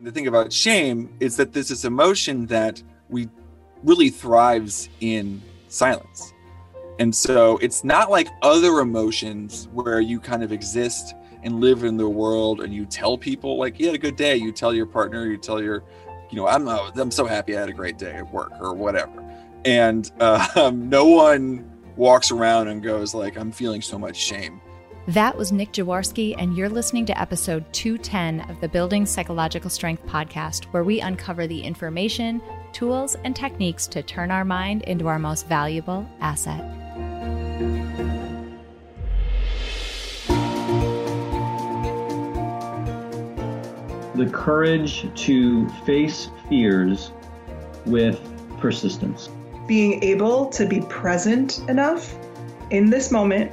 the thing about shame is that there's this emotion that we really thrives in silence. And so it's not like other emotions where you kind of exist and live in the world and you tell people like you had a good day, you tell your partner, you tell your, you know, I'm I'm so happy I had a great day at work or whatever. And uh, no one walks around and goes like I'm feeling so much shame that was Nick Jaworski, and you're listening to episode 210 of the Building Psychological Strength podcast, where we uncover the information, tools, and techniques to turn our mind into our most valuable asset. The courage to face fears with persistence. Being able to be present enough in this moment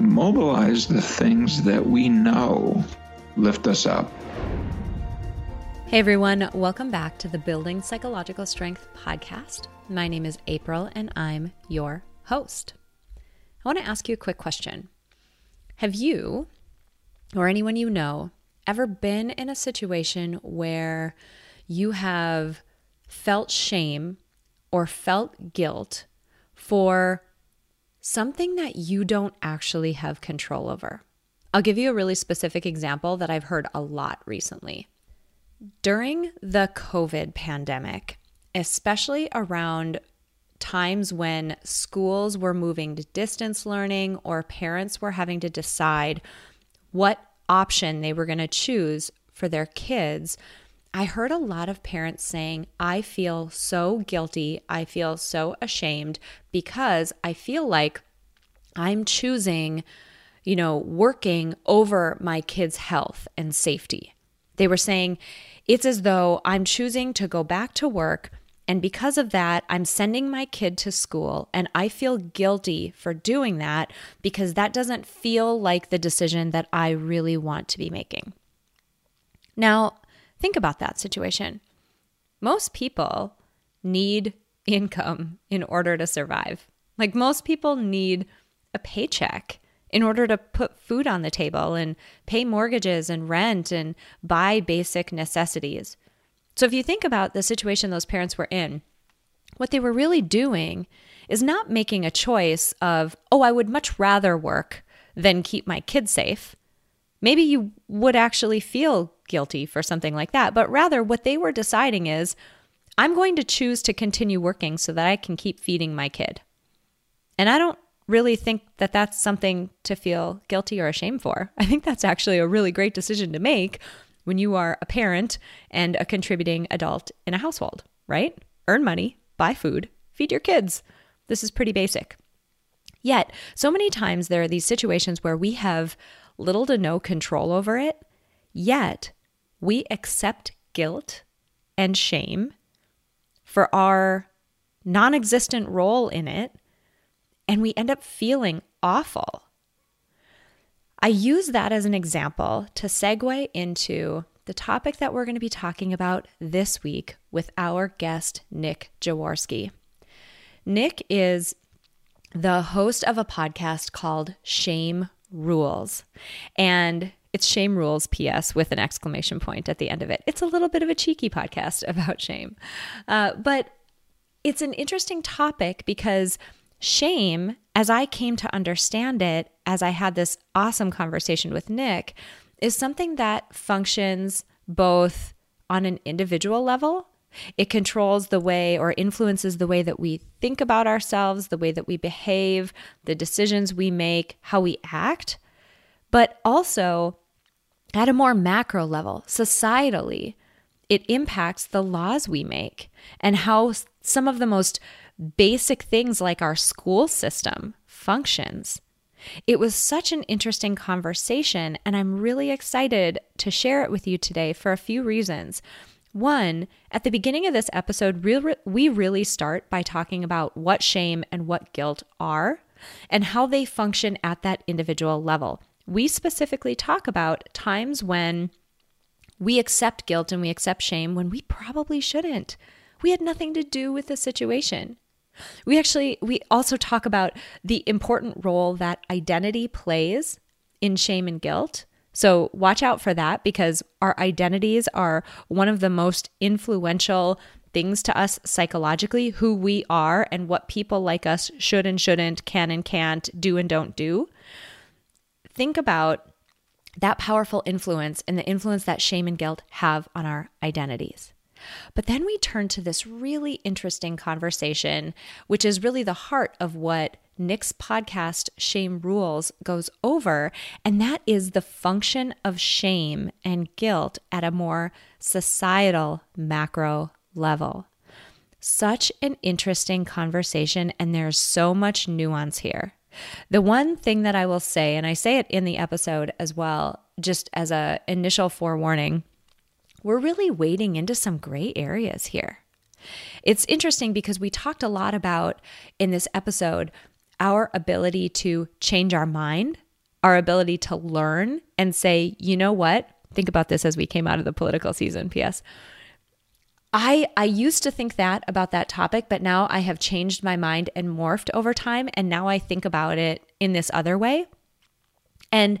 mobilize the things that we know lift us up. Hey everyone, welcome back to the Building Psychological Strength podcast. My name is April and I'm your host. I want to ask you a quick question. Have you or anyone you know ever been in a situation where you have felt shame or felt guilt for something that you don't actually have control over. I'll give you a really specific example that I've heard a lot recently. During the COVID pandemic, especially around times when schools were moving to distance learning or parents were having to decide what option they were going to choose for their kids, I heard a lot of parents saying, I feel so guilty. I feel so ashamed because I feel like I'm choosing, you know, working over my kids' health and safety. They were saying, it's as though I'm choosing to go back to work. And because of that, I'm sending my kid to school. And I feel guilty for doing that because that doesn't feel like the decision that I really want to be making. Now, Think about that situation. Most people need income in order to survive. Like most people need a paycheck in order to put food on the table and pay mortgages and rent and buy basic necessities. So if you think about the situation those parents were in, what they were really doing is not making a choice of, oh, I would much rather work than keep my kids safe. Maybe you would actually feel guilty for something like that, but rather what they were deciding is I'm going to choose to continue working so that I can keep feeding my kid. And I don't really think that that's something to feel guilty or ashamed for. I think that's actually a really great decision to make when you are a parent and a contributing adult in a household, right? Earn money, buy food, feed your kids. This is pretty basic. Yet, so many times there are these situations where we have little to no control over it, yet we accept guilt and shame for our non existent role in it, and we end up feeling awful. I use that as an example to segue into the topic that we're going to be talking about this week with our guest, Nick Jaworski. Nick is the host of a podcast called Shame rules. And it's Shame Rules PS with an exclamation point at the end of it. It's a little bit of a cheeky podcast about shame. Uh, but it's an interesting topic because shame, as I came to understand it, as I had this awesome conversation with Nick, is something that functions both on an individual level it controls the way or influences the way that we think about ourselves, the way that we behave, the decisions we make, how we act, but also at a more macro level, societally, it impacts the laws we make and how some of the most basic things like our school system functions. It was such an interesting conversation, and I'm really excited to share it with you today for a few reasons. One, at the beginning of this episode, we really start by talking about what shame and what guilt are and how they function at that individual level. We specifically talk about times when we accept guilt and we accept shame when we probably shouldn't. We had nothing to do with the situation. We actually we also talk about the important role that identity plays in shame and guilt. So watch out for that because our identities are one of the most influential things to us psychologically, who we are and what people like us should and shouldn't, can and can't, do and don't do. Think about that powerful influence and the influence that shame and guilt have on our identities. But then we turn to this really interesting conversation, which is really the heart of what Nick's podcast, Shame Rules, goes over, and that is the function of shame and guilt at a more societal macro level. Such an interesting conversation, and there's so much nuance here. The one thing that I will say, and I say it in the episode as well, just as a initial forewarning, we're really wading into some gray areas here. It's interesting because we talked a lot about in this episode our ability to change our mind, our ability to learn and say, you know what? Think about this as we came out of the political season, PS. I I used to think that about that topic, but now I have changed my mind and morphed over time and now I think about it in this other way. And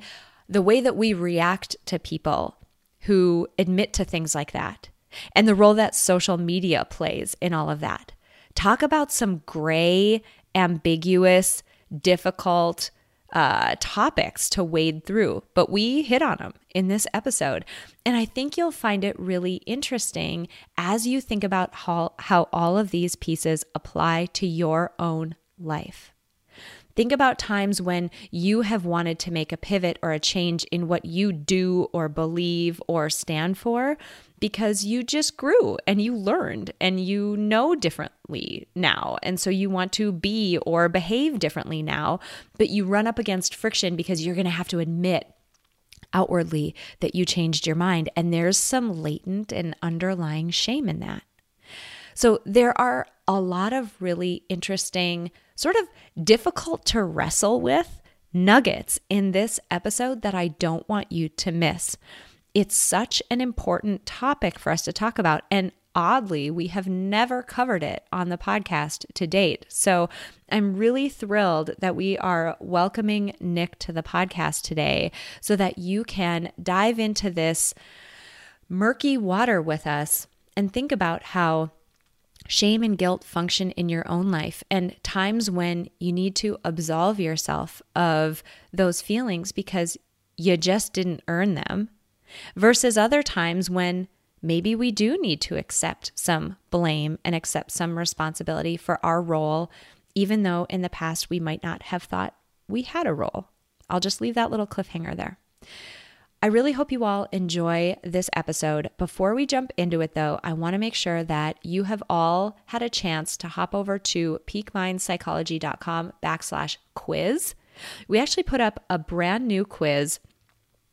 the way that we react to people who admit to things like that and the role that social media plays in all of that. Talk about some gray, ambiguous, difficult uh, topics to wade through, but we hit on them in this episode. And I think you'll find it really interesting as you think about how, how all of these pieces apply to your own life. Think about times when you have wanted to make a pivot or a change in what you do or believe or stand for because you just grew and you learned and you know differently now. And so you want to be or behave differently now, but you run up against friction because you're going to have to admit outwardly that you changed your mind. And there's some latent and underlying shame in that. So there are a lot of really interesting, sort of difficult to wrestle with nuggets in this episode that I don't want you to miss. It's such an important topic for us to talk about. And oddly, we have never covered it on the podcast to date. So I'm really thrilled that we are welcoming Nick to the podcast today so that you can dive into this murky water with us and think about how shame and guilt function in your own life and times when you need to absolve yourself of those feelings because you just didn't earn them, versus other times when maybe we do need to accept some blame and accept some responsibility for our role, even though in the past we might not have thought we had a role. I'll just leave that little cliffhanger there. I really hope you all enjoy this episode. Before we jump into it, though, I want to make sure that you have all had a chance to hop over to peakmindpsychology.com backslash quiz. We actually put up a brand new quiz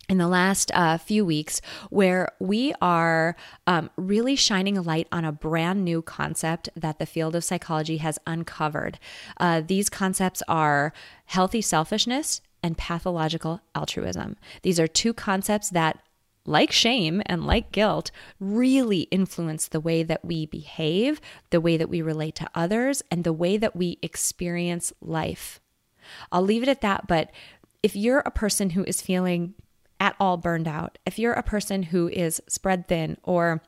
in the last uh, few weeks where we are um, really shining a light on a brand new concept that the field of psychology has uncovered. Uh, these concepts are healthy selfishness and pathological altruism. These are two concepts that, like shame and like guilt, really influence the way that we behave, the way that we relate to others, and the way that we experience life. I'll leave it at that, but if you're a person who is feeling at all burned out, if you're a person who is spread thin or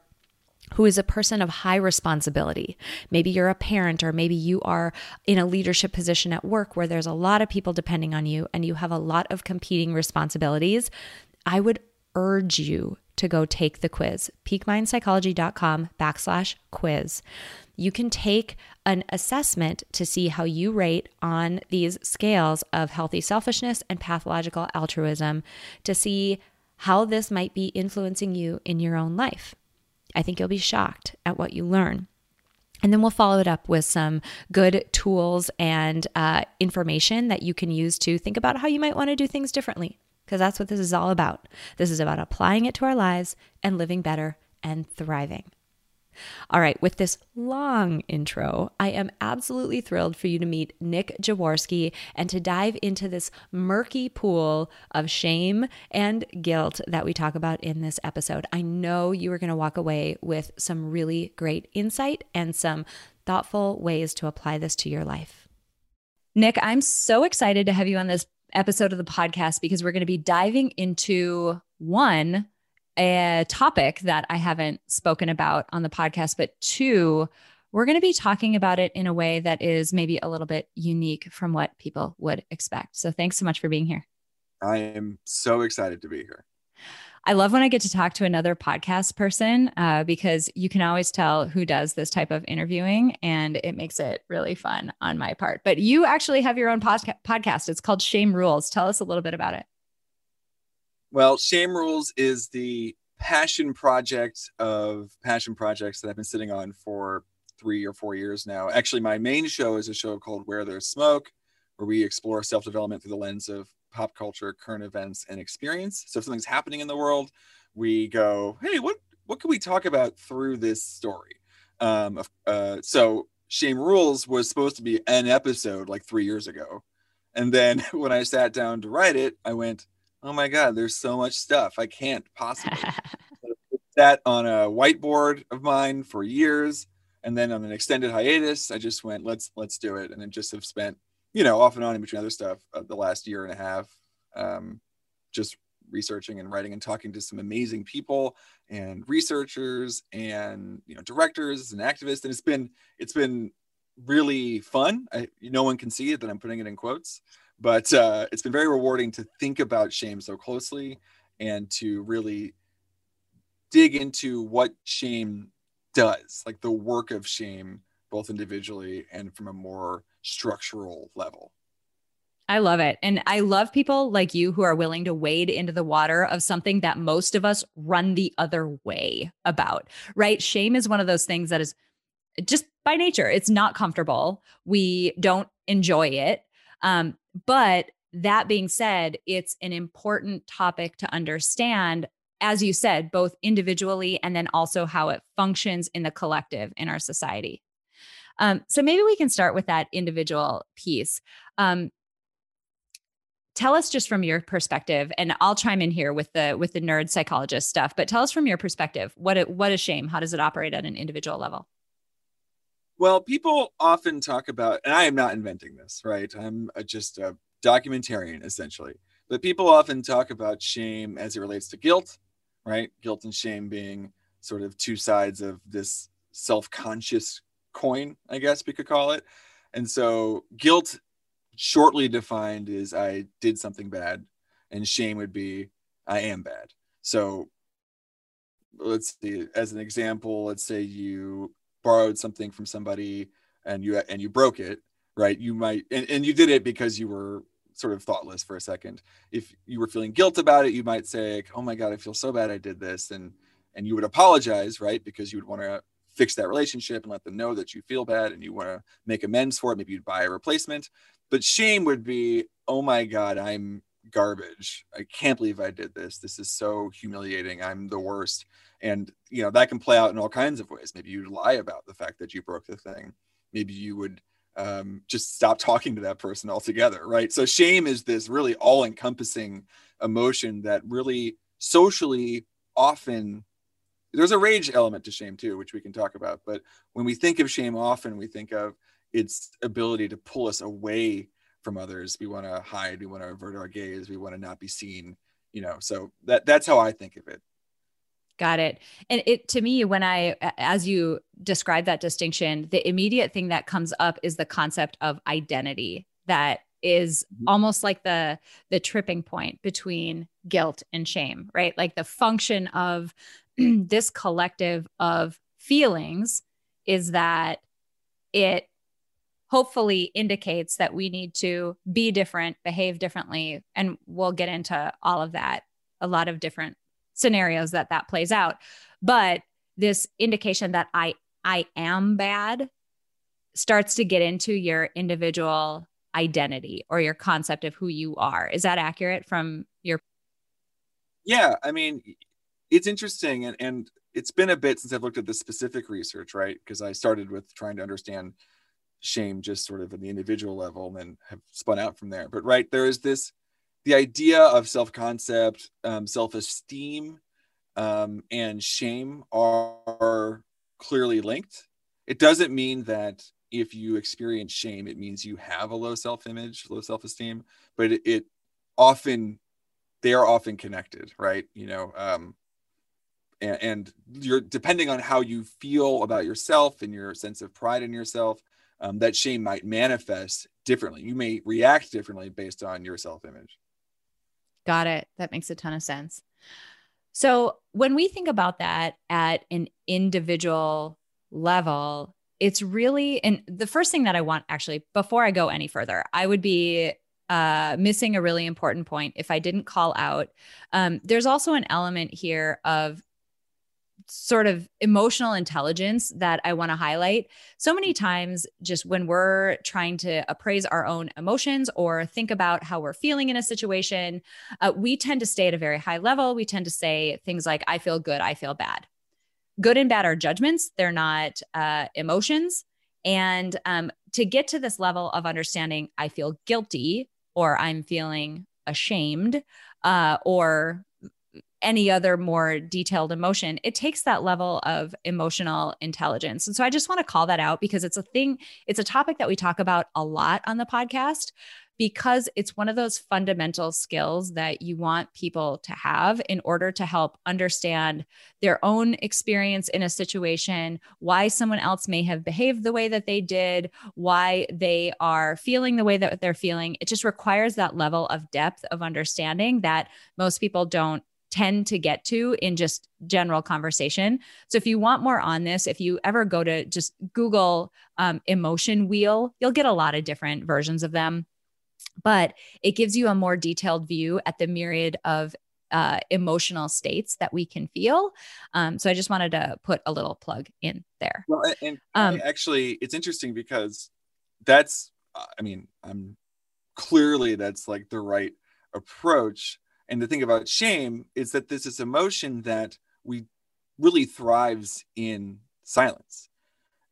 who is a person of high responsibility. Maybe you're a parent, or maybe you are in a leadership position at work where there's a lot of people depending on you and you have a lot of competing responsibilities. I would urge you to go take the quiz peakmindpsychology.com backslash quiz you can take an assessment to see how you rate on these scales of healthy selfishness and pathological altruism to see how this might be influencing you in your own life I think you'll be shocked at what you learn. And then we'll follow it up with some good tools and uh, information that you can use to think about how you might want to do things differently, because that's what this is all about. This is about applying it to our lives and living better and thriving. All right, with this long intro, I am absolutely thrilled for you to meet Nick Jaworski and to dive into this murky pool of shame and guilt that we talk about in this episode. I know you are going to walk away with some really great insight and some thoughtful ways to apply this to your life. Nick, I'm so excited to have you on this episode of the podcast because we're going to be diving into one a topic that I haven't spoken about on the podcast, but two, we're going to be talking about it in a way that is maybe a little bit unique from what people would expect. So thanks so much for being here. I am so excited to be here. I love when I get to talk to another podcast person uh, because you can always tell who does this type of interviewing and it makes it really fun on my part. But you actually have your own podca- podcast. It's called Shame Rules. Tell us a little bit about it. Well, Shame Rules is the passion project of passion projects that I've been sitting on for three or four years now. Actually, my main show is a show called Where There's Smoke, where we explore self development through the lens of pop culture, current events, and experience. So if something's happening in the world, we go, hey, what what can we talk about through this story? Um, uh, so Shame Rules was supposed to be an episode like three years ago, and then when I sat down to write it, I went, oh my god there's so much stuff i can't possibly that on a whiteboard of mine for years and then on an extended hiatus i just went let's let's do it and then just have spent you know off and on in between other stuff uh, the last year and a half um, just researching and writing and talking to some amazing people and researchers and you know directors and activists and it's been it's been really fun. I, no one can see it that i'm putting it in quotes but uh, it's been very rewarding to think about shame so closely and to really dig into what shame does, like the work of shame, both individually and from a more structural level. I love it. And I love people like you who are willing to wade into the water of something that most of us run the other way about, right? Shame is one of those things that is just by nature, it's not comfortable. We don't enjoy it. Um, but that being said, it's an important topic to understand, as you said, both individually and then also how it functions in the collective in our society. Um, so maybe we can start with that individual piece. Um, tell us just from your perspective, and I'll chime in here with the with the nerd psychologist stuff. But tell us from your perspective, what it, what is shame? How does it operate at an individual level? Well, people often talk about, and I am not inventing this, right? I'm a, just a documentarian essentially. But people often talk about shame as it relates to guilt, right? Guilt and shame being sort of two sides of this self conscious coin, I guess we could call it. And so guilt, shortly defined, is I did something bad, and shame would be I am bad. So let's see, as an example, let's say you borrowed something from somebody and you and you broke it right? You might and, and you did it because you were sort of thoughtless for a second. If you were feeling guilt about it you might say oh my god i feel so bad i did this and and you would apologize right? Because you would want to fix that relationship and let them know that you feel bad and you want to make amends for it. Maybe you'd buy a replacement. But shame would be oh my god i'm garbage. I can't believe i did this. This is so humiliating. I'm the worst. And you know that can play out in all kinds of ways. Maybe you lie about the fact that you broke the thing. Maybe you would um, just stop talking to that person altogether right? So shame is this really all-encompassing emotion that really socially often there's a rage element to shame too which we can talk about. But when we think of shame often we think of its ability to pull us away from others we want to hide we want to avert our gaze we want to not be seen you know so that that's how i think of it Got it. And it to me, when I, as you describe that distinction, the immediate thing that comes up is the concept of identity that is mm-hmm. almost like the the tripping point between guilt and shame right like the function of this collective of feelings is that it hopefully indicates that we need to be different behave differently and we'll get into all of that a lot of different scenarios that that plays out. But this indication that i i am bad starts to get into your individual identity or your concept of who you are. Is that accurate from your? Yeah i mean it's interesting and and it's been a bit since I've looked at the specific research, right? Because I started with trying to understand shame just sort of at the individual level and then have spun out from there. But right, there is this the idea of self-concept, um, self-esteem, um, and shame are clearly linked. It doesn't mean that if you experience shame, it means you have a low self-image, low self-esteem, but it, it often they are often connected, right? You know, um, and, and, you're depending on how you feel about yourself and your sense of pride in yourself, um, that shame might manifest differently. You may react differently based on your self-image. Got it. That makes a ton of sense. So when we think about that at an individual level, it's really and the first thing that I want actually before I go any further, I would be uh, missing a really important point if I didn't call out. Um, there's also an element here of sort of emotional intelligence that I want to highlight. So many times, just when we're trying to appraise our own emotions or think about how we're feeling in a situation, uh, we tend to stay at a very high level. We tend to say things like, I feel good, I feel bad. Good and bad are judgments, they're not uh, emotions. And um, to get to this level of understanding, I feel guilty or I'm feeling ashamed uh, or any other more detailed emotion, it takes that level of emotional intelligence. And so I just want to call that out because it's a thing, it's a topic that we talk about a lot on the podcast because it's one of those fundamental skills that you want people to have in order to help understand their own experience in a situation, why someone else may have behaved the way that they did, why they are feeling the way that they're feeling. It just requires that level of depth of understanding that most people don't tend to get to in just general conversation. So if you want more on this, if you ever go to just Google um, emotion wheel, you'll get a lot of different versions of them. But it gives you a more detailed view at the myriad of uh, emotional states that we can feel. Um, so I just wanted to put a little plug in there. Well, and, um, actually, it's interesting because that's, I mean, I'm clearly that's like the right approach and the thing about shame is that this is emotion that we really thrives in silence.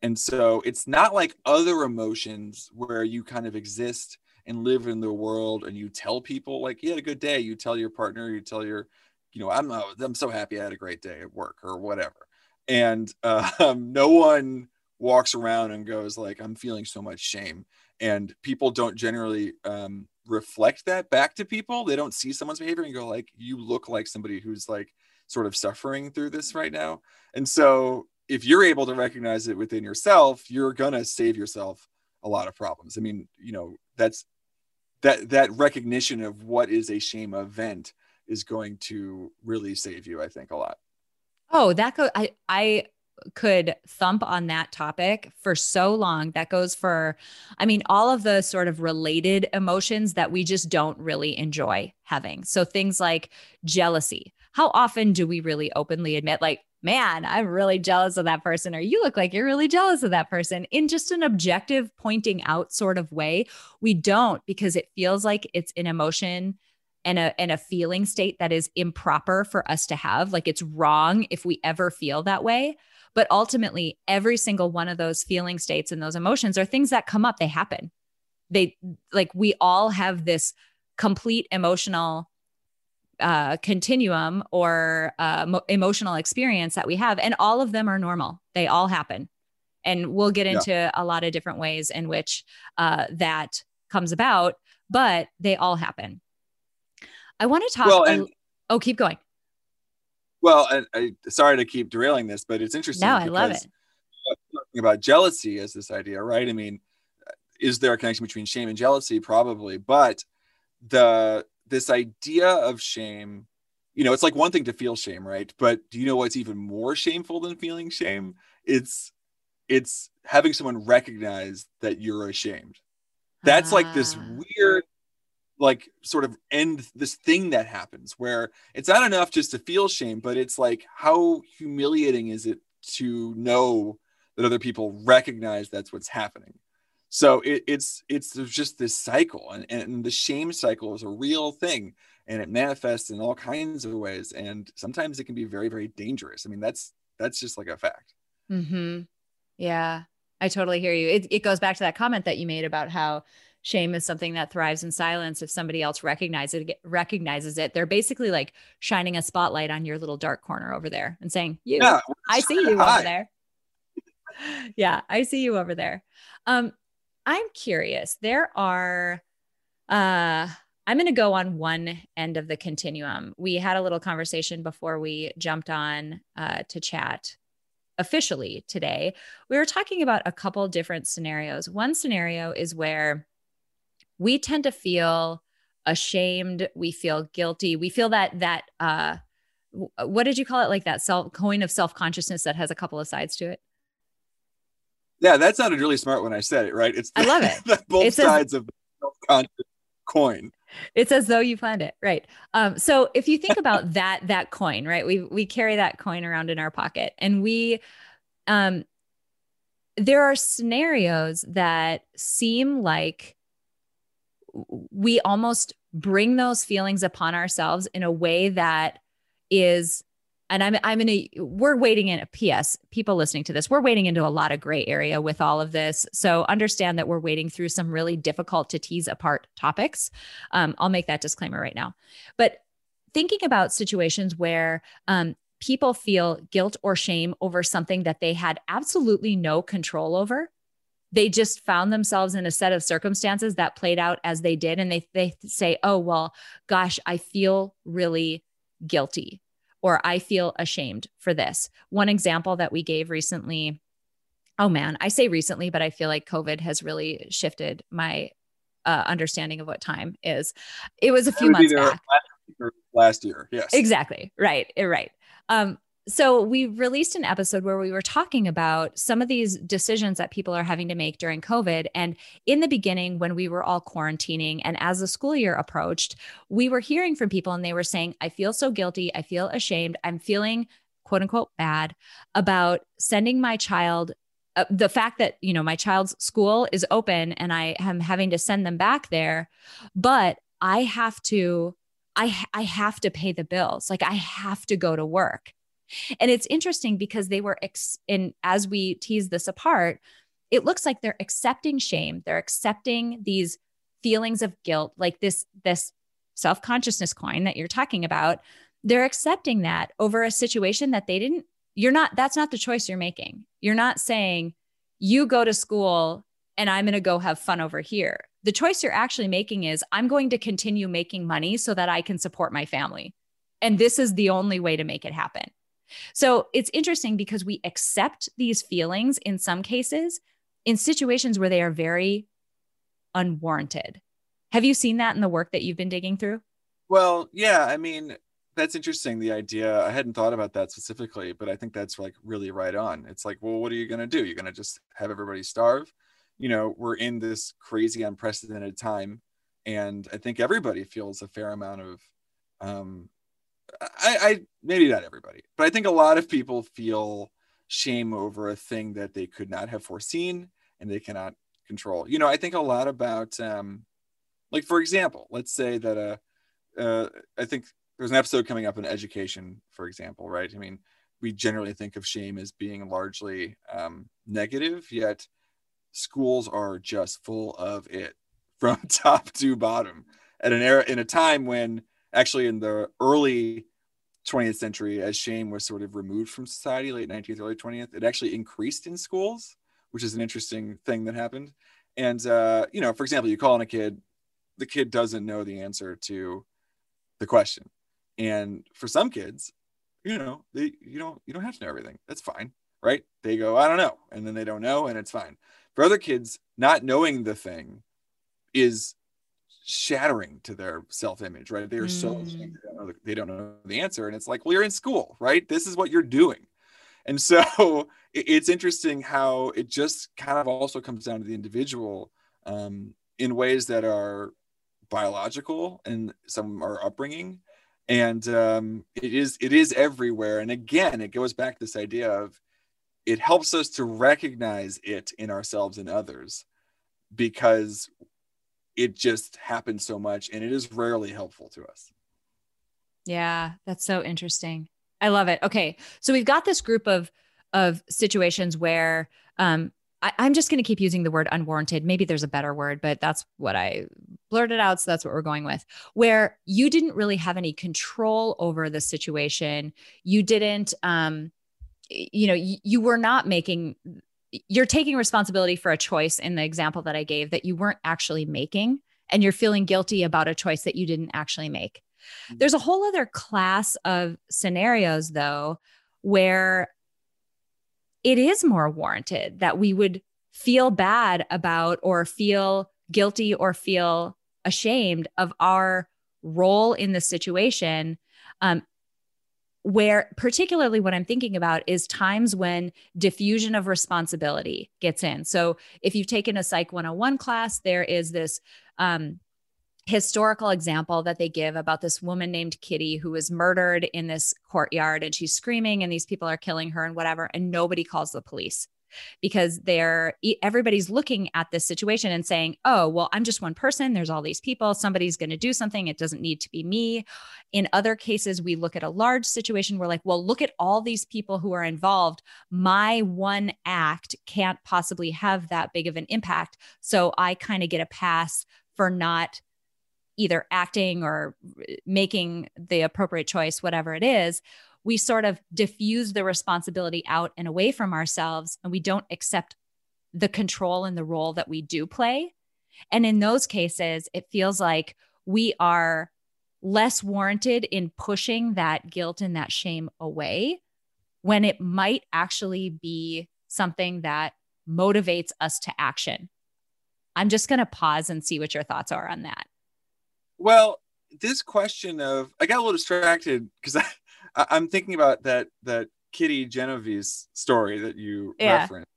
And so it's not like other emotions where you kind of exist and live in the world and you tell people like you had a good day, you tell your partner, you tell your, you know, I'm uh, I'm so happy I had a great day at work or whatever. And uh, um, no one walks around and goes like I'm feeling so much shame. And people don't generally um, reflect that back to people they don't see someone's behavior and go like you look like somebody who's like sort of suffering through this right now. And so if you're able to recognize it within yourself you're gonna save yourself a lot of problems. I mean you know that's that that recognition of what is a shame event is going to really save you i think a lot. Oh that go i i could thump on that topic for so long. That goes for, I mean, all of the sort of related emotions that we just don't really enjoy having. So things like jealousy. How often do we really openly admit, like, man, I'm really jealous of that person, or you look like you're really jealous of that person in just an objective pointing out sort of way? We don't because it feels like it's an emotion and a and a feeling state that is improper for us to have like it's wrong if we ever feel that way but ultimately, every single one of those feeling states and those emotions are things that come up, they happen. They like we all have this complete emotional uh, continuum or uh, mo- emotional experience that we have, and all of them are normal. They all happen. And we'll get into yeah. a lot of different ways in which uh, that comes about, but they all happen. I want to talk. Well, and- oh, keep going. Well, I, I, sorry to keep derailing this, but it's interesting. No, I love it. Talking about jealousy as this idea, right? I mean, is there a connection between shame and jealousy? Probably, but the this idea of shame, you know, it's like one thing to feel shame, right? But do you know what's even more shameful than feeling shame? It's it's having someone recognize that you're ashamed. That's ah. like this ah. weird like sort of end this thing that happens where it's not enough just to feel shame but it's like how humiliating is it to know that other people recognize that's what's happening so it, it's it's just this cycle and, and the shame cycle is a real thing and it manifests in all kinds of ways and sometimes it can be very very dangerous i mean that's That's just like a fact. Hmm. Yeah, I totally hear you. It it goes back to that comment that you made about how shame is something that thrives in silence. If somebody else recognizes it, recognizes it, they're basically like shining a spotlight on your little dark corner over there and saying, "You, Yeah, I see you hi. over there." yeah, I see you over there. Um, I'm curious. There are uh I'm going to go on one end of the continuum. We had a little conversation before we jumped on uh, to chat officially today. We were talking about a couple different scenarios. One scenario is where we tend to feel ashamed, we feel guilty, we feel that that uh what did you call it like that self coin of self-consciousness that has a couple of sides to it? Yeah, that sounded really smart when I said it, right? It's I love it. the both It's sides of the self-conscious coin. It's as though you planned it, right? Um, so if you think about that that coin, right? We we carry that coin around in our pocket, and we, um, there are scenarios that seem like we almost bring those feelings upon ourselves in a way that is and I'm I'm in a we're wading in a PS people listening to this we're wading into a lot of gray area with all of this. So understand that we're wading through some really difficult to tease apart topics. Um, I'll make that disclaimer right now. But thinking about situations where um, people feel guilt or shame over something that they had absolutely no control over they just found themselves in a set of circumstances that played out as they did and they they say oh well gosh i feel really guilty or i feel ashamed for this one example that we gave recently oh man i say recently but i feel like covid has really shifted my uh, understanding of what time is it was a few That would be months back last year- yes. Exactly. Right. Right. Um, so we released an episode where we were talking about some of these decisions that people are having to make during COVID. And in the beginning, when we were all quarantining and as the school year approached, we were hearing from people and they were saying, I feel so guilty. I feel ashamed. I'm feeling quote unquote bad about sending my child uh, the fact that you know my child's school is open and i am having to send them back there but i have to I I have to pay the bills. Like I have to go to work. And it's interesting because they were ex- and as we tease this apart, it looks like they're accepting shame. They're accepting these feelings of guilt, like this this self-consciousness coin that you're talking about. They're accepting that over a situation that they didn't you're not that's not the choice you're making. You're not saying you go to school and I'm going to go have fun over here. The choice you're actually making is I'm going to continue making money so that I can support my family. And this is the only way to make it happen. So it's interesting because we accept these feelings in some cases in situations where they are very unwarranted. Have you seen that in the work that you've been digging through? Well, yeah, I mean, that's interesting. The idea, I hadn't thought about that specifically, but I think that's like really right on. It's like, well, what are you going to do? You're going to just have everybody starve? You know, we're in this crazy, unprecedented time. And I think everybody feels a fair amount of, um, I, I maybe not everybody, but I think a lot of people feel shame over a thing that they could not have foreseen and they cannot control. You know, I think a lot about, um, like, for example, let's say that, uh, uh, I think there's an episode coming up on education, for example, right? I mean, we generally think of shame as being largely um, negative, yet schools are just full of it from top to bottom at an era in a time when actually in the early 20th century as shame was sort of removed from society late 19th early 20th it actually increased in schools which is an interesting thing that happened. And uh, you know for example you call on a kid the kid doesn't know the answer to the question. And for some kids you know they you don't you don't have to know everything. That's fine right? They go i don't know and then they don't know and it's fine. For other kids not knowing the thing is shattering to their self-image right? They're so Mm. ashamed they don't, know the, they don't know the answer and it's like well you're in school right? This is what you're doing. And so it's interesting how it just kind of also comes down to the individual um, in ways that are biological and some are upbringing and um, it is it is everywhere. And again it goes back to this idea of it helps us to recognize it in ourselves and others because it just happens so much and it is rarely helpful to us Yeah, that's so interesting. I love it. Okay. So we've got this group of of situations where um I, I'm just going to keep using the word unwarranted. Maybe there's a better word, but that's what I blurted out. So that's what we're going with. Where you didn't really have any control over the situation. You didn't, um, you know, you, you were not making, you're taking responsibility for a choice in the example that I gave that you weren't actually making. And you're feeling guilty about a choice that you didn't actually make. Mm-hmm. There's a whole other class of scenarios, though, where it is more warranted that we would feel bad about or feel guilty or feel ashamed of our role in the situation um, where particularly what i'm thinking about is times when diffusion of responsibility gets in. So if you've taken a psych 101 class there is this um, historical example that they give about this woman named Kitty who was murdered in this courtyard and she's screaming and these people are killing her and whatever and nobody calls the police because they're everybody's looking at this situation and saying, "Oh, well, I'm just one person. There's all these people. Somebody's going to do something. It doesn't need to be me." In other cases, we look at a large situation. We're like, "Well, look at all these people who are involved. My one act can't possibly have that big of an impact, so I kind of get a pass for not either acting or uh, making the appropriate choice, whatever it is, we sort of diffuse the responsibility out and away from ourselves and we don't accept the control and the role that we do play. And in those cases, it feels like we are less warranted in pushing that guilt and that shame away when it might actually be something that motivates us to action. I'm just going to pause and see what your thoughts are on that. Well, this question of I got a little distracted because I, I am thinking about that that Kitty Genovese story that you yeah. referenced.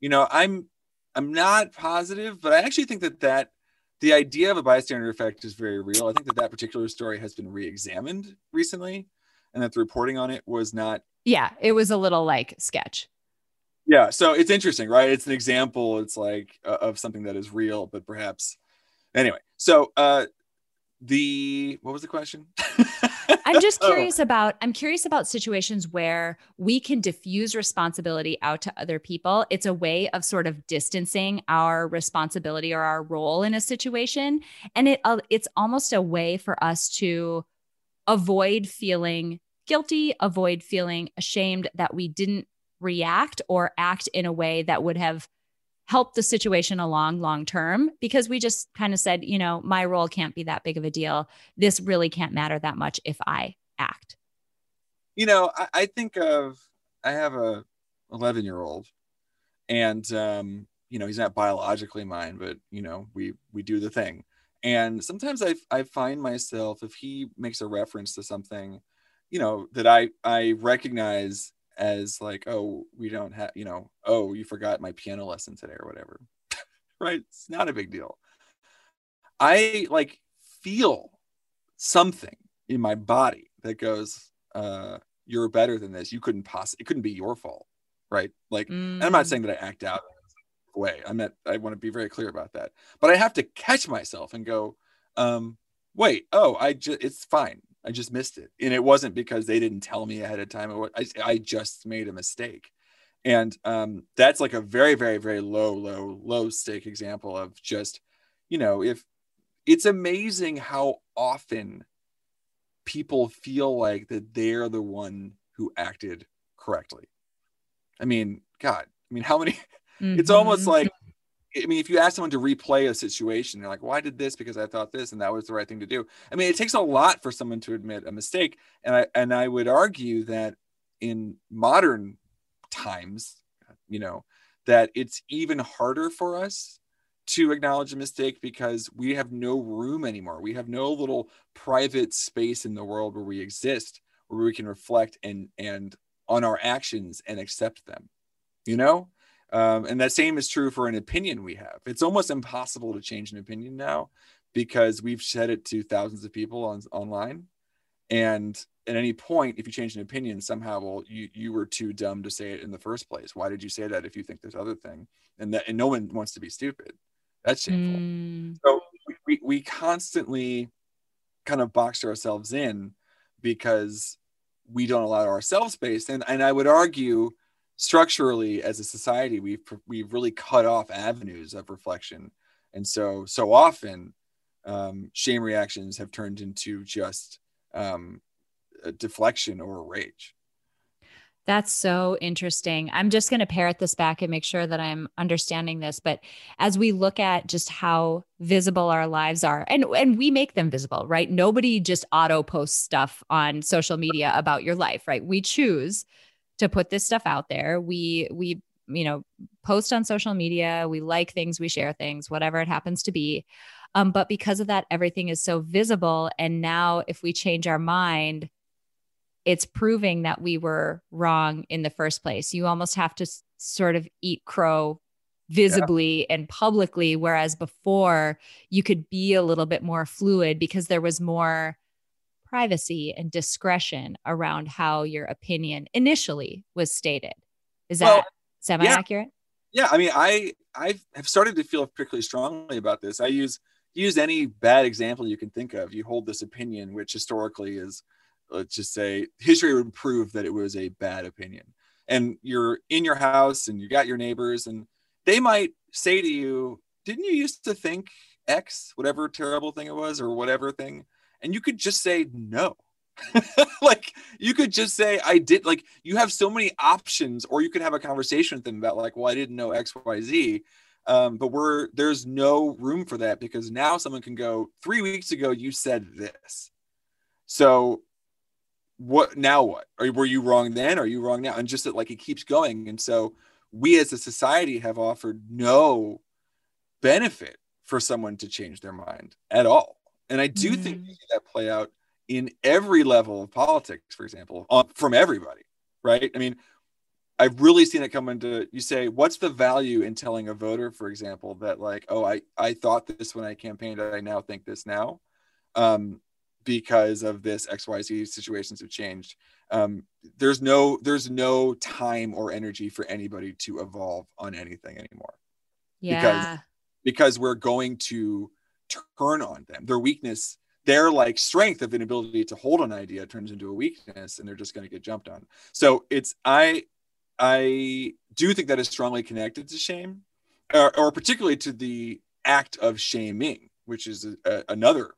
You know, I'm I'm not positive, but I actually think that that the idea of a bystander effect is very real. I think that that particular story has been re-examined recently, and that the reporting on it was not. Yeah, it was a little like sketch. Yeah, so it's interesting, right? It's an example. It's like uh, of something that is real, but perhaps anyway. So uh, the what was the question i'm just oh. curious about i'm curious about situations where we can diffuse responsibility out to other people it's a way of sort of distancing our responsibility or our role in a situation and it uh, it's almost a way for us to avoid feeling guilty avoid feeling ashamed that we didn't react or act in a way that would have help the situation along long term because we just kind of said, you know, my role can't be that big of a deal. This really can't matter that much if I act. You know, I, I think of I have a 11 year old, and um, you know, he's not biologically mine, but you know, we we do the thing. And sometimes I I find myself if he makes a reference to something, you know, that I I recognize as like, oh, we don't have, you know, oh, you forgot my piano lesson today or whatever. right? It's not a big deal. I like feel something in my body that goes, uh, you're better than this. You couldn't possibly, it couldn't be your fault. Right. Like, mm. I'm not saying that I act out way. I'm not, I want to be very clear about that. But I have to catch myself and go, um, wait, oh, I just, it's fine. I just missed it. And it wasn't because they didn't tell me ahead of time. I, I just made a mistake. And um, that's like a very, very, very low, low, low stake example of just, you know, if it's amazing how often people feel like that they're the one who acted correctly. I mean, God, I mean, how many? Mm-hmm. It's almost like I mean, if you ask someone to replay a situation, they're like, "Why did this? Because I thought this, and that was the right thing to do." I mean, it takes a lot for someone to admit a mistake, and I and I would argue that in modern times, you know, that it's even harder for us to acknowledge a mistake because we have no room anymore. We have no little private space in the world where we exist, where we can reflect and and on our actions and accept them. You know, um, and that same is true for an opinion we have. It's almost impossible to change an opinion now because we've said it to thousands of people on online. And at any point, if you change an opinion, somehow, well, you, you were too dumb to say it in the first place. Why did you say that if you think this other thing? And that and no one wants to be stupid. That's shameful. Mm. So we, we, we constantly kind of boxed ourselves in because we don't allow ourselves space and and i would argue structurally as a society we've we've really cut off avenues of reflection and so so often um, shame reactions have turned into just um, deflection or rage that's so interesting. I'm just going to parrot this back and make sure that I'm understanding this. But as we look at just how visible our lives are, and, and we make them visible, right? Nobody just auto posts stuff on social media about your life, right? We choose to put this stuff out there. We, we, you know, post on social media. We like things, we share things, whatever it happens to be. Um, but because of that, everything is so visible. And now, if we change our mind, it's proving that we were wrong in the first place. You almost have to s- sort of eat crow visibly yeah. and publicly, whereas before you could be a little bit more fluid because there was more privacy and discretion around how your opinion initially was stated. Is that well, semi accurate? Yeah. yeah. I mean, I I have started to feel particularly strongly about this. I use use any bad example you can think of. You hold this opinion, which historically is let's just say history would prove that it was a bad opinion and you're in your house and you got your neighbors and they might say to you didn't you used to think x whatever terrible thing it was or whatever thing and you could just say no. Like you could just say i did like you have so many options or you could have a conversation with them about like well i didn't know xyz um, but we're there's no room for that because now someone can go three weeks ago you said this. So what now what? Are you were you wrong then? Are you wrong now? And just that like it keeps going. And so we as a society have offered no benefit for someone to change their mind at all and i do mm. think we see that play out in every level of politics for example from everybody right? I mean i've really seen it come into you say what's the value in telling a voter for example that like oh i i thought this when i campaigned i now think this now um because of this xyz situations have changed. Um, there's no there's no time or energy for anybody to evolve on anything anymore. Yeah. Because because we're going to turn on them. Their weakness their like strength of inability to hold an idea turns into a weakness and they're just going to get jumped on. So it's i i do think that is strongly connected to shame or, or particularly to the act of shaming which is a, a, another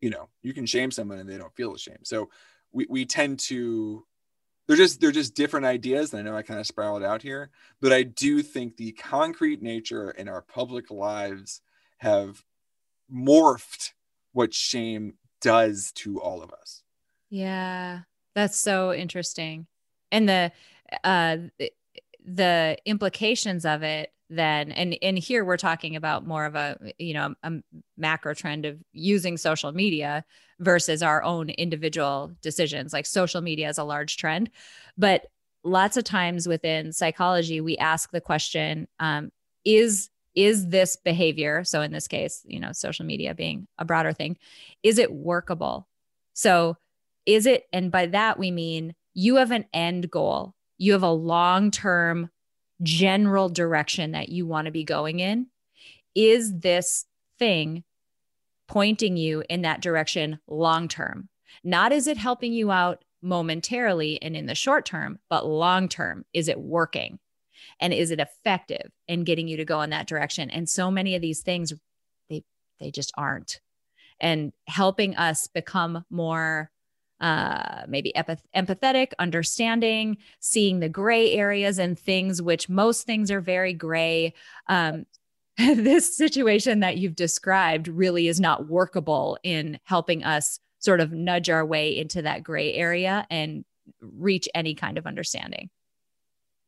you know you can shame someone and they don't feel ashamed. So we, we tend to they're just they're just different ideas and i know i kind of spiraled out here but i do think the concrete nature in our public lives have morphed what shame does to all of us. Yeah that's so interesting. And the uh the implications of it then and and here we're talking about more of a you know a macro trend of using social media versus our own individual decisions. Like social media is a large trend but lots of times within psychology we ask the question um, is is this behavior so in this case you know social media being a broader thing is it workable? So is it and by that we mean you have an end goal. You have a long term general direction that you want to be going in. Is this thing pointing you in that direction long term not is it helping you out momentarily and in the short term but long term is it working and is it effective in getting you to go in that direction and so many of these things they they just aren't and helping us become more uh, maybe empathetic, understanding, seeing the gray areas and things, which most things are very gray. Um, this situation that you've described really is not workable in helping us sort of nudge our way into that gray area and reach any kind of understanding.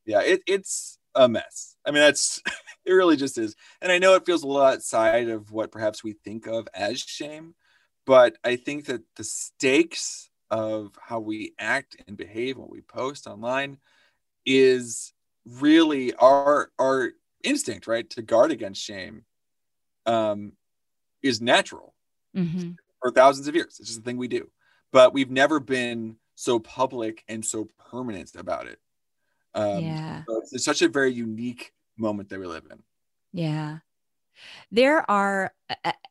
Yeah, it, it's a mess. I mean, that's it really just is. And I know it feels a lot outside of what perhaps we think of as shame, but I think that the stakes of how we act and behave when we post online is really our our instinct right to guard against shame um is natural mm-hmm. for thousands of years it's just a thing we do but we've never been so public and so permanent about it um yeah so it's, it's such a very unique moment that we live in yeah there are,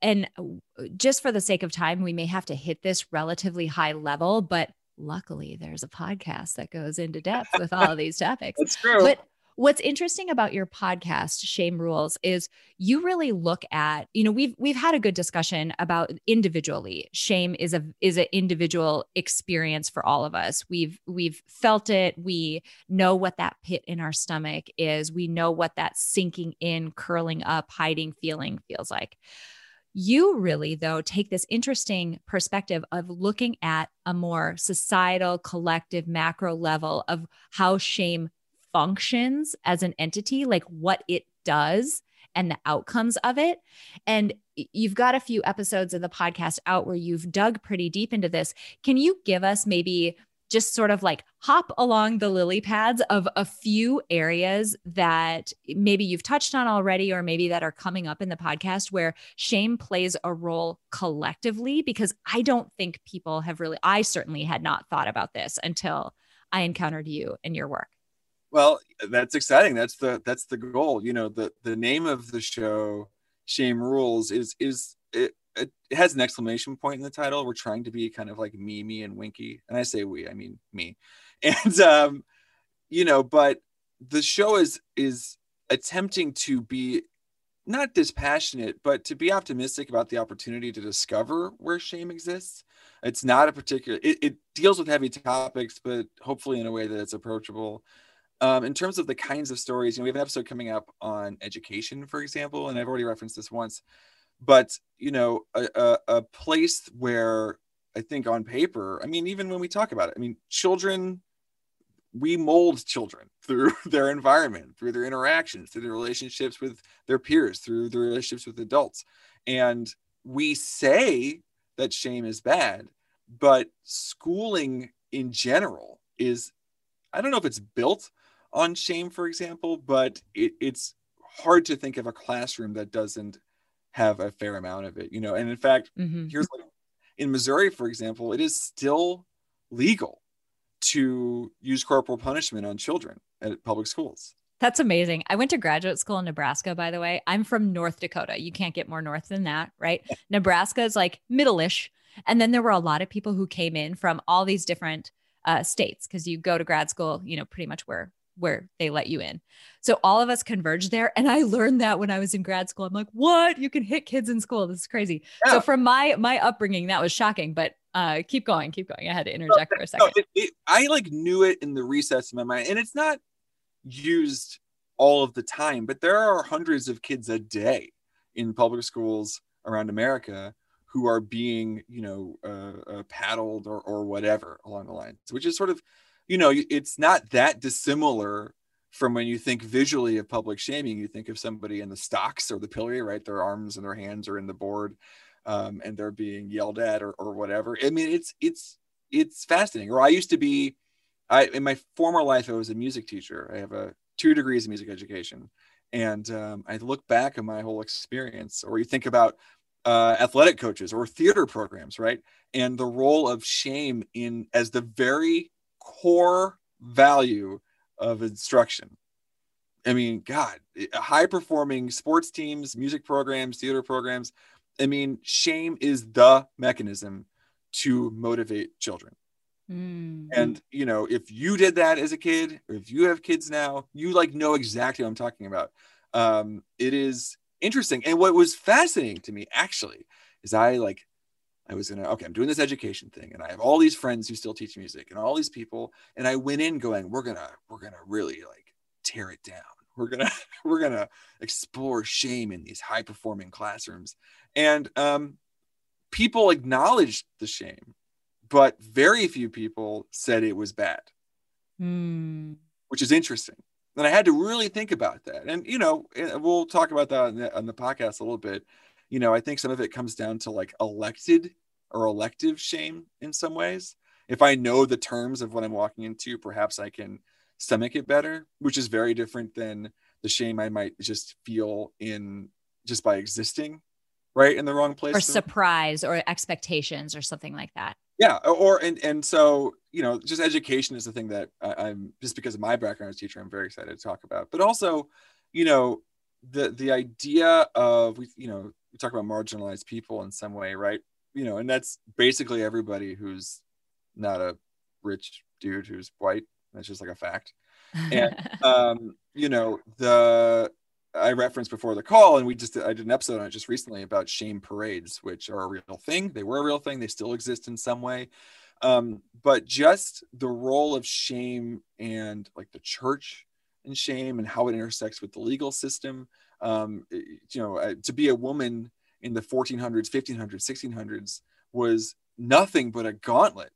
and just for the sake of time, we may have to hit this relatively high level, but luckily there's a podcast that goes into depth with all of these topics. That's true. But what's interesting about your podcast shame rules is you really look at you know we've we've had a good discussion about individually shame is a is an individual experience for all of us. We've we've felt it. We know what that pit in our stomach is. We know what that sinking in curling up hiding feeling feels like. You really, though, take this interesting perspective of looking at a more societal, collective, macro level of how shame functions as an entity, like what it does and the outcomes of it. And you've got a few episodes of the podcast out where you've dug pretty deep into this. Can you give us maybe just sort of like hop along the lily pads of a few areas that maybe you've touched on already, or maybe that are coming up in the podcast where shame plays a role collectively? Because I don't think people have really, I certainly had not thought about this until I encountered you and your work. Well, that's exciting. That's the that's the goal. You know, the the name of the show, Shame Rules, is is it, it has an exclamation point in the title. We're trying to be kind of like me, and Winky, and I say we, I mean me, and um, you know, but the show is is attempting to be not dispassionate, but to be optimistic about the opportunity to discover where shame exists. It's not a particular. It, it deals with heavy topics, but hopefully in a way that it's approachable um, in terms of the kinds of stories, you know, we have an episode coming up on education, for example, and I've already referenced this once. But you know, a, a, a place where I think on paper, I mean, even when we talk about it, I mean, children, we mold children through their environment, through their interactions, through their relationships with their peers, through their relationships with adults, and we say that shame is bad, but schooling in general is I don't know if it's built on shame, for example, but it, it's hard to think of a classroom that doesn't have a fair amount of it, you know. And in fact, mm-hmm. here's like in Missouri, for example, it is still legal to use corporal punishment on children at public schools. That's amazing. I went to graduate school in Nebraska, by the way. I'm from North Dakota. You can't get more north than that, right? Nebraska is like middle ish. And then there were a lot of people who came in from all these different uh, states because you go to grad school, you know, pretty much where where they let you in. So all of us converged there. And I learned that when I was in grad school. I'm like, what? You can hit kids in school. This is crazy. Yeah. So from my my upbringing, that was shocking. But uh keep going, keep going. I had to interject for a second. No, it, it, I like knew it in the recess of my mind. And it's not used all of the time, but there are hundreds of kids a day in public schools around America who are being, you know, uh, uh, paddled or, or whatever along the lines, which is sort of you know, it's not that dissimilar from when you think visually of public shaming. You think of somebody in the stocks or the pillory, right? Their arms and their hands are in the board, um, and they're being yelled at or, or whatever. I mean, it's it's it's fascinating. Or I used to be, I in my former life, I was a music teacher. I have a two degrees in music education, and um, I look back at my whole experience. Or you think about uh, athletic coaches or theater programs, right? And the role of shame in as the very core value of instruction. I mean, God, high performing sports teams, music programs, theater programs. I mean, shame is the mechanism to motivate children. Mm. And you know, if you did that as a kid, or if you have kids now, you like know exactly what I'm talking about. Um, it is interesting. And what was fascinating to me actually is I like I was gonna okay, I'm doing this education thing, and I have all these friends who still teach music, and all these people, and I went in going, we're gonna we're gonna really like tear it down. We're gonna we're gonna explore shame in these high performing classrooms, and um, people acknowledged the shame, but very few people said it was bad, mm. which is interesting. And I had to really think about that, and you know, we'll talk about that on the, on the podcast a little bit you know, I think some of it comes down to like elected or elective shame in some ways. If I know the terms of what I'm walking into, perhaps I can stomach it better, which is very different than the shame I might just feel in just by existing right in the wrong place. Or surprise or expectations or something like that. Yeah or and and so you know just education is the thing that I, am just because of my background as a teacher i'm very excited to talk about. But also you know the the idea of we you know we talk about marginalized people in some way, right? You know, and that's basically everybody who's not a rich dude who's white. That's just like a fact. And um, you know, the I referenced before the call, and we just I did an episode on it just recently about shame parades, which are a real thing. They were a real thing. They still exist in some way. Um, but just the role of shame and like the church and shame and how it intersects with the legal system. Um, you know, to be a woman in the 1400s, 1500s, 1600s was nothing but a gauntlet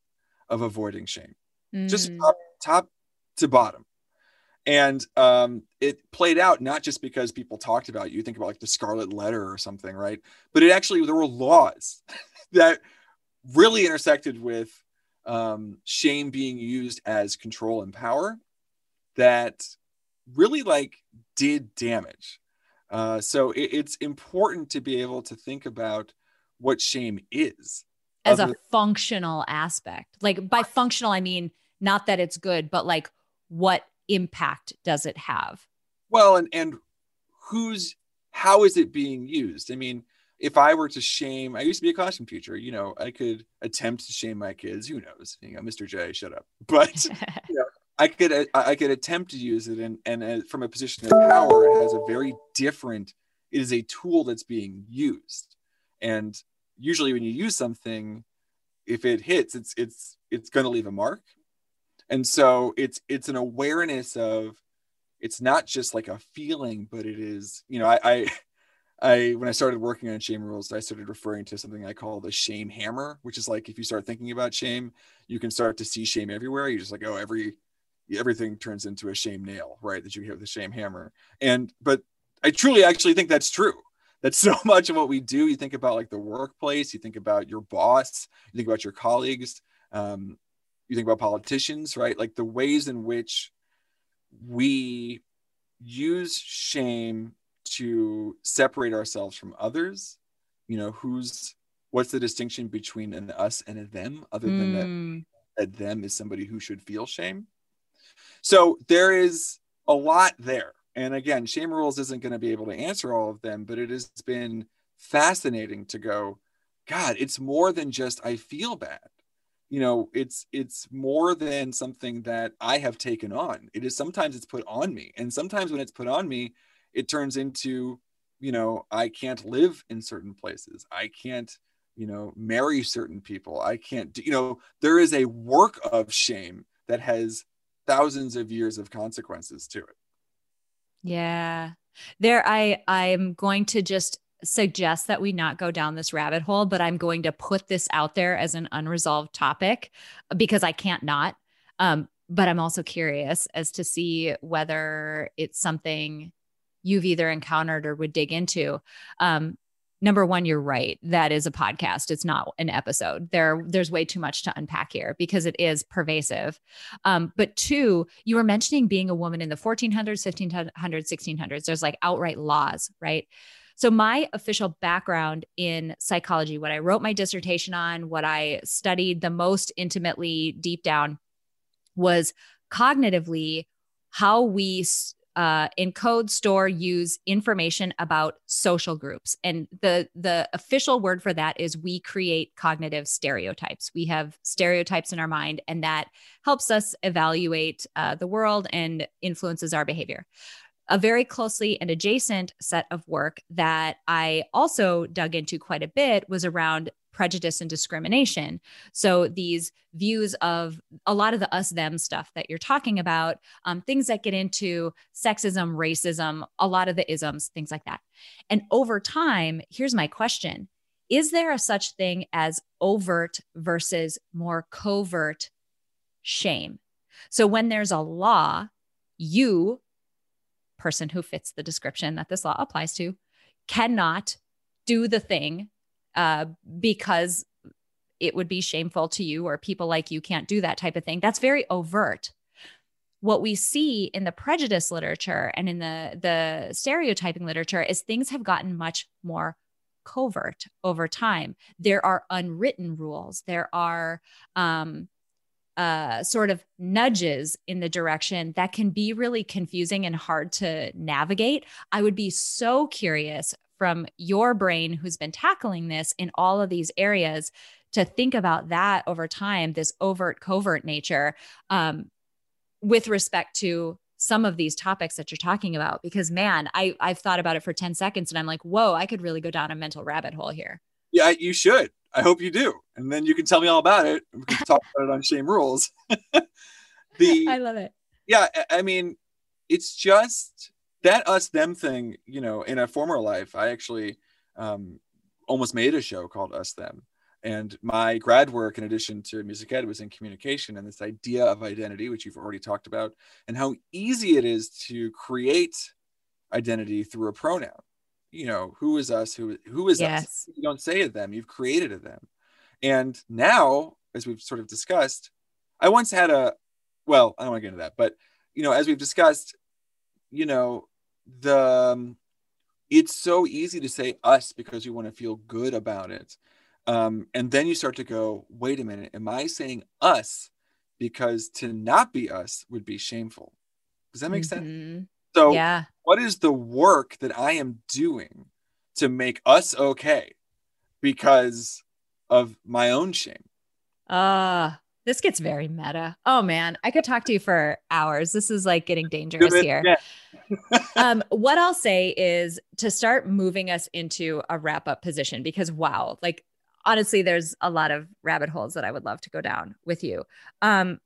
of avoiding shame, mm. just top, top to bottom. And um, it played out not just because people talked about you think about like the scarlet letter or something right? But it actually there were laws that really intersected with um, shame being used as control and power that really like did damage uh, so it, it's important to be able to think about what shame is as a functional aspect like by functional i mean not that it's good but like what impact does it have? Well, and and who's how is it being used? I mean, if I were to shame, I used to be a costume teacher. You know, I could attempt to shame my kids. Who knows? You know, Mr. J, shut up. But you know, I could I could attempt to use it, and and uh, from a position of power, it has a very different. It is a tool that's being used, and usually when you use something, if it hits, it's it's it's going to leave a mark and so it's it's an awareness of it's not just like a feeling but it is you know i i, I when i started working on shame rules i started referring to something i call the shame hammer which is like if you start thinking about shame you can start to see shame everywhere you're just like oh every everything turns into a shame nail right that you hit with a shame hammer and but i truly actually think that's true that's so much of what we do you think about like the workplace you think about your boss you think about your colleagues um, you think about politicians, right? Like the ways in which we use shame to separate ourselves from others. You know, who's what's the distinction between an us and a them, other than mm. that, that them is somebody who should feel shame. So there is a lot there. And again, shame rules isn't going to be able to answer all of them, but it has been fascinating to go, God, it's more than just I feel bad. You know it's it's more than something that i have taken on. It is sometimes it's put on me. And sometimes when it's put on me it turns into you know i can't live in certain places. I can't you know marry certain people. I can't do, you know there is a work of shame that has thousands of years of consequences to it yeah there i i'm going to just suggest that we not go down this rabbit hole, but I'm going to put this out there as an unresolved topic because I can't not. Um, but I'm also curious as to see whether it's something you've either encountered or would dig into. Um, number one, you're right. That is a podcast. It's not an episode. There, there's way too much to unpack here because it is pervasive. Um, but two, you were mentioning being a woman in the 1400s, 1500s, 1600s. There's like outright laws, right? So, my official background in psychology, what I wrote my dissertation on, what I studied the most intimately deep down was cognitively how we uh, encode, store, use information about social groups. And the the official word for that is we create cognitive stereotypes. We have stereotypes in our mind, and that helps us evaluate uh, the world and influences our behavior a very closely and adjacent set of work that I also dug into quite a bit was around prejudice and discrimination. So these views of a lot of the us them stuff that you're talking about, um, things that get into sexism, racism, a lot of the isms, things like that. And over time, here's my question Is there a such thing as overt versus more covert shame? So when there's a law, you person who fits the description that this law applies to cannot do the thing uh, because it would be shameful to you or people like you can't do that type of thing. That's very overt. What we see in the prejudice literature and in the, the stereotyping literature is things have gotten much more covert over time. There are unwritten rules. There are um, uh, sort of nudges in the direction that can be really confusing and hard to navigate. I would be so curious from your brain who's been tackling this in all of these areas to think about that over time, this overt covert nature, um, with respect to some of these topics that you're talking about. Because man I, i've thought about it for 10 seconds and i'm like whoa i could really go down a mental rabbit hole here. Yeah you should. I hope you do. And then you can tell me all about it. We can talk about it on shame rules. The i love it. Yeah i mean it's just that us them thing you know in a former life i actually um, almost made a show called us them and my grad work, in addition to music ed, was in communication and this idea of identity, which you've already talked about, and how easy it is to create identity through a pronoun. You know, who is us? Who who is yes. us? You don't say it them. You've created it them. And now, as we've sort of discussed, I once had a well, I don't want to get into that, but you know, as we've discussed, you know, the um, it's so easy to say us because you want to feel good about it um, and then you start to go, wait a minute, am I saying us? Because to not be us would be shameful. Does that make mm-hmm. sense? So, yeah. what is the work that I am doing to make us okay because of my own shame? Ah, uh, this gets very meta. Oh man, I could talk to you for hours. This is like getting dangerous here. um, what I'll say is to start moving us into a wrap up position because wow, like honestly, there's a lot of rabbit holes that I would love to go down with you. Um,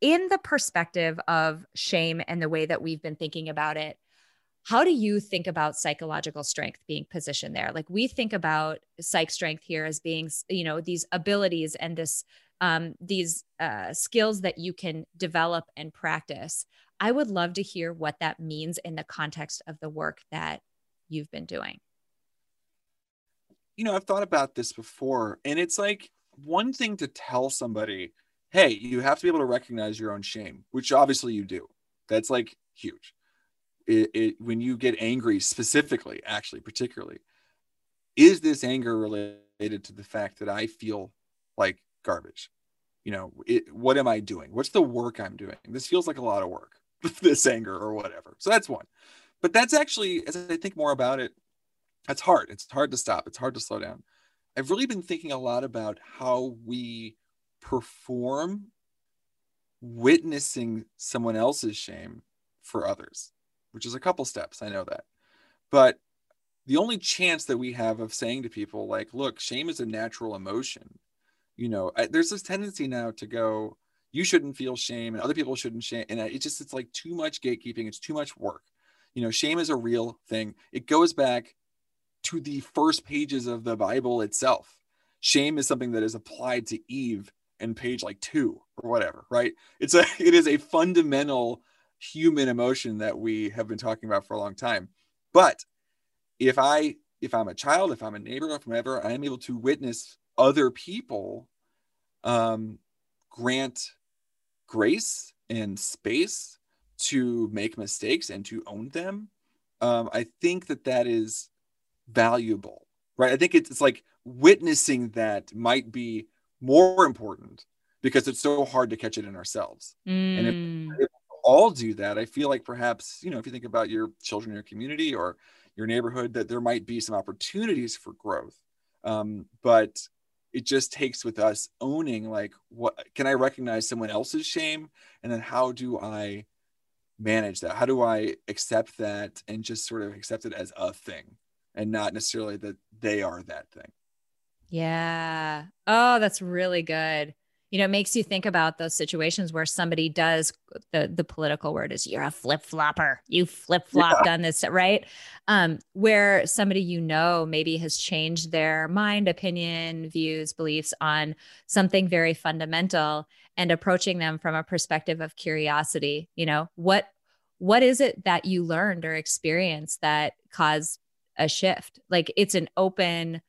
in the perspective of shame and the way that we've been thinking about it, how do you think about psychological strength being positioned there? Like we think about psych strength here as being, you know, these abilities and this um, these uh, skills that you can develop and practice. I would love to hear what that means in the context of the work that you've been doing you know, I've thought about this before, and it's like one thing to tell somebody, hey, you have to be able to recognize your own shame, which obviously you do. That's like huge. It, it, when you get angry, specifically, actually, particularly, is this anger related to the fact that I feel like garbage? You know, it, what am I doing? What's the work I'm doing? This feels like a lot of work, this anger or whatever. So that's one. But that's actually, as I think more about it, that's hard. It's hard to stop. It's hard to slow down. I've really been thinking a lot about how we perform witnessing someone else's shame for others, which is a couple steps. I know that. But the only chance that we have of saying to people, like, look, shame is a natural emotion. You know, I, there's this tendency now to go, you shouldn't feel shame and other people shouldn't shame. And it just, it's like too much gatekeeping. It's too much work. You know, shame is a real thing. It goes back to the first pages of the Bible itself. Shame is something that is applied to Eve in page like two or whatever, right? It's a it is a fundamental human emotion that we have been talking about for a long time. But if I if I'm a child, if I'm a neighbor, if whoever, I am able to witness other people um, grant grace and space to make mistakes and to own them. Um, I think that that is valuable, right? I think it's, it's like witnessing that might be more important because it's so hard to catch it in ourselves. Mm. And if, mm. if all do that, I feel like perhaps, you know, if you think about your children your community or your neighborhood, that there might be some opportunities for growth. Um, but it just takes with us owning like what can I recognize someone else's shame? And then how do I manage that? How do I accept that and just sort of accept it as a thing? and not necessarily that they are that thing. Yeah. Oh, that's really good. You know, it makes you think about those situations where somebody does the the political word is you're a flip flopper. You flip flopped yeah. on this, right? Um, where somebody you know maybe has changed their mind, opinion, views, beliefs on something very fundamental and approaching them from a perspective of curiosity. You know, what what is it that you learned or experienced that caused a shift. Like it's an open,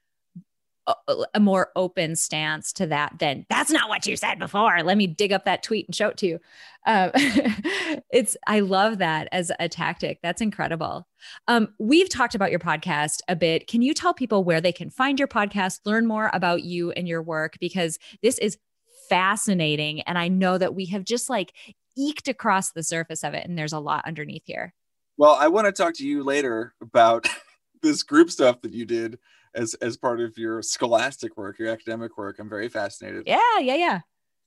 a more open stance to that than that's not what you said before. Let me dig up that tweet and show it to you. Um, it's I love that as a tactic. That's incredible. Um, we've talked about your podcast a bit. Can you tell people where they can find your podcast, learn more about you and your work? Because this is fascinating, and I know that we have just like eked across the surface of it, and there's a lot underneath here. Well, I want to talk to you later about this group stuff that you did as as part of your scholastic work, your academic work. I'm very fascinated. Yeah, yeah, yeah.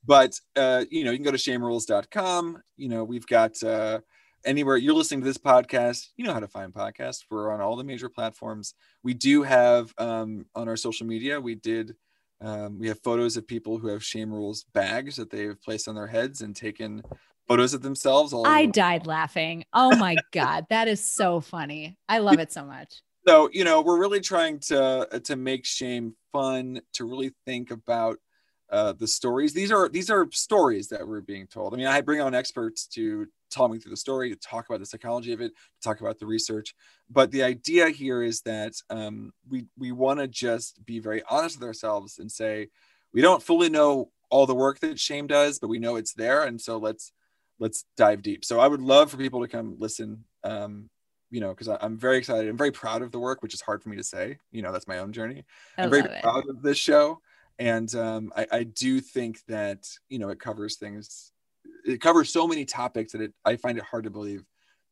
But uh, you know, you can go to shamerules.com. You know, we've got uh anywhere you're listening to this podcast, you know how to find podcasts. We're on all the major platforms. We do have um on our social media, we did um, we have photos of people who have shame rules bags that they've placed on their heads and taken photos of themselves. All I died laughing. Oh my God. That is so funny. I love it so much. So, you know, we're really trying to to make shame fun, to really think about uh, the stories. These are these are stories that we're being told. I mean, I bring on experts to tell me through the story, to talk about the psychology of it, to talk about the research. But the idea here is that um, we we want to just be very honest with ourselves and say we don't fully know all the work that shame does, but we know it's there, and so let's let's dive deep. So I would love for people to come listen. Um, you know, because I'm very excited. I'm very proud of the work, which is hard for me to say. You know, that's my own journey. I am very it. proud of this show, and um, I, I do think that you know it covers things it covers so many topics that it I find it hard to believe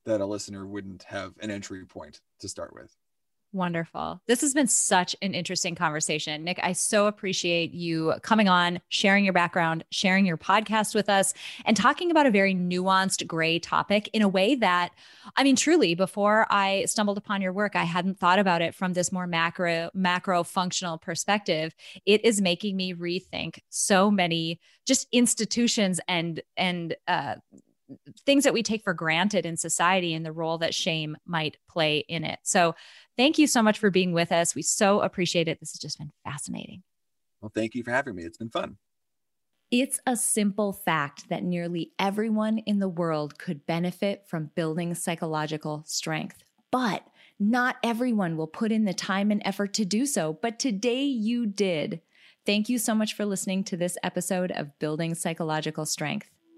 that a listener wouldn't have an entry point to start with. Wonderful. This has been such an interesting conversation. Nick, I so appreciate you coming on, sharing your background, sharing your podcast with us, and talking about a very nuanced gray topic in a way that, I mean, truly, before I stumbled upon your work, I hadn't thought about it from this more macro, macro functional perspective. It is making me rethink so many just institutions and and uh, things that we take for granted in society and the role that shame might play in it. So, thank you so much for being with us. We so appreciate it. This has just been fascinating. Well, thank you for having me. It's been fun. It's a simple fact that nearly everyone in the world could benefit from building psychological strength, but not everyone will put in the time and effort to do so. But today you did. Thank you so much for listening to this episode of Building Psychological Strength.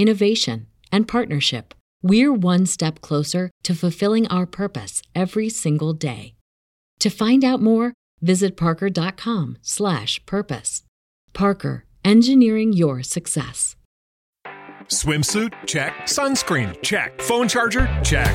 innovation, and partnership, we're one step closer to fulfilling our purpose every single day. To find out more, visit parker.com/purpose. Parker, engineering your success. Swimsuit? Check. Sunscreen? Check. Phone charger? Check.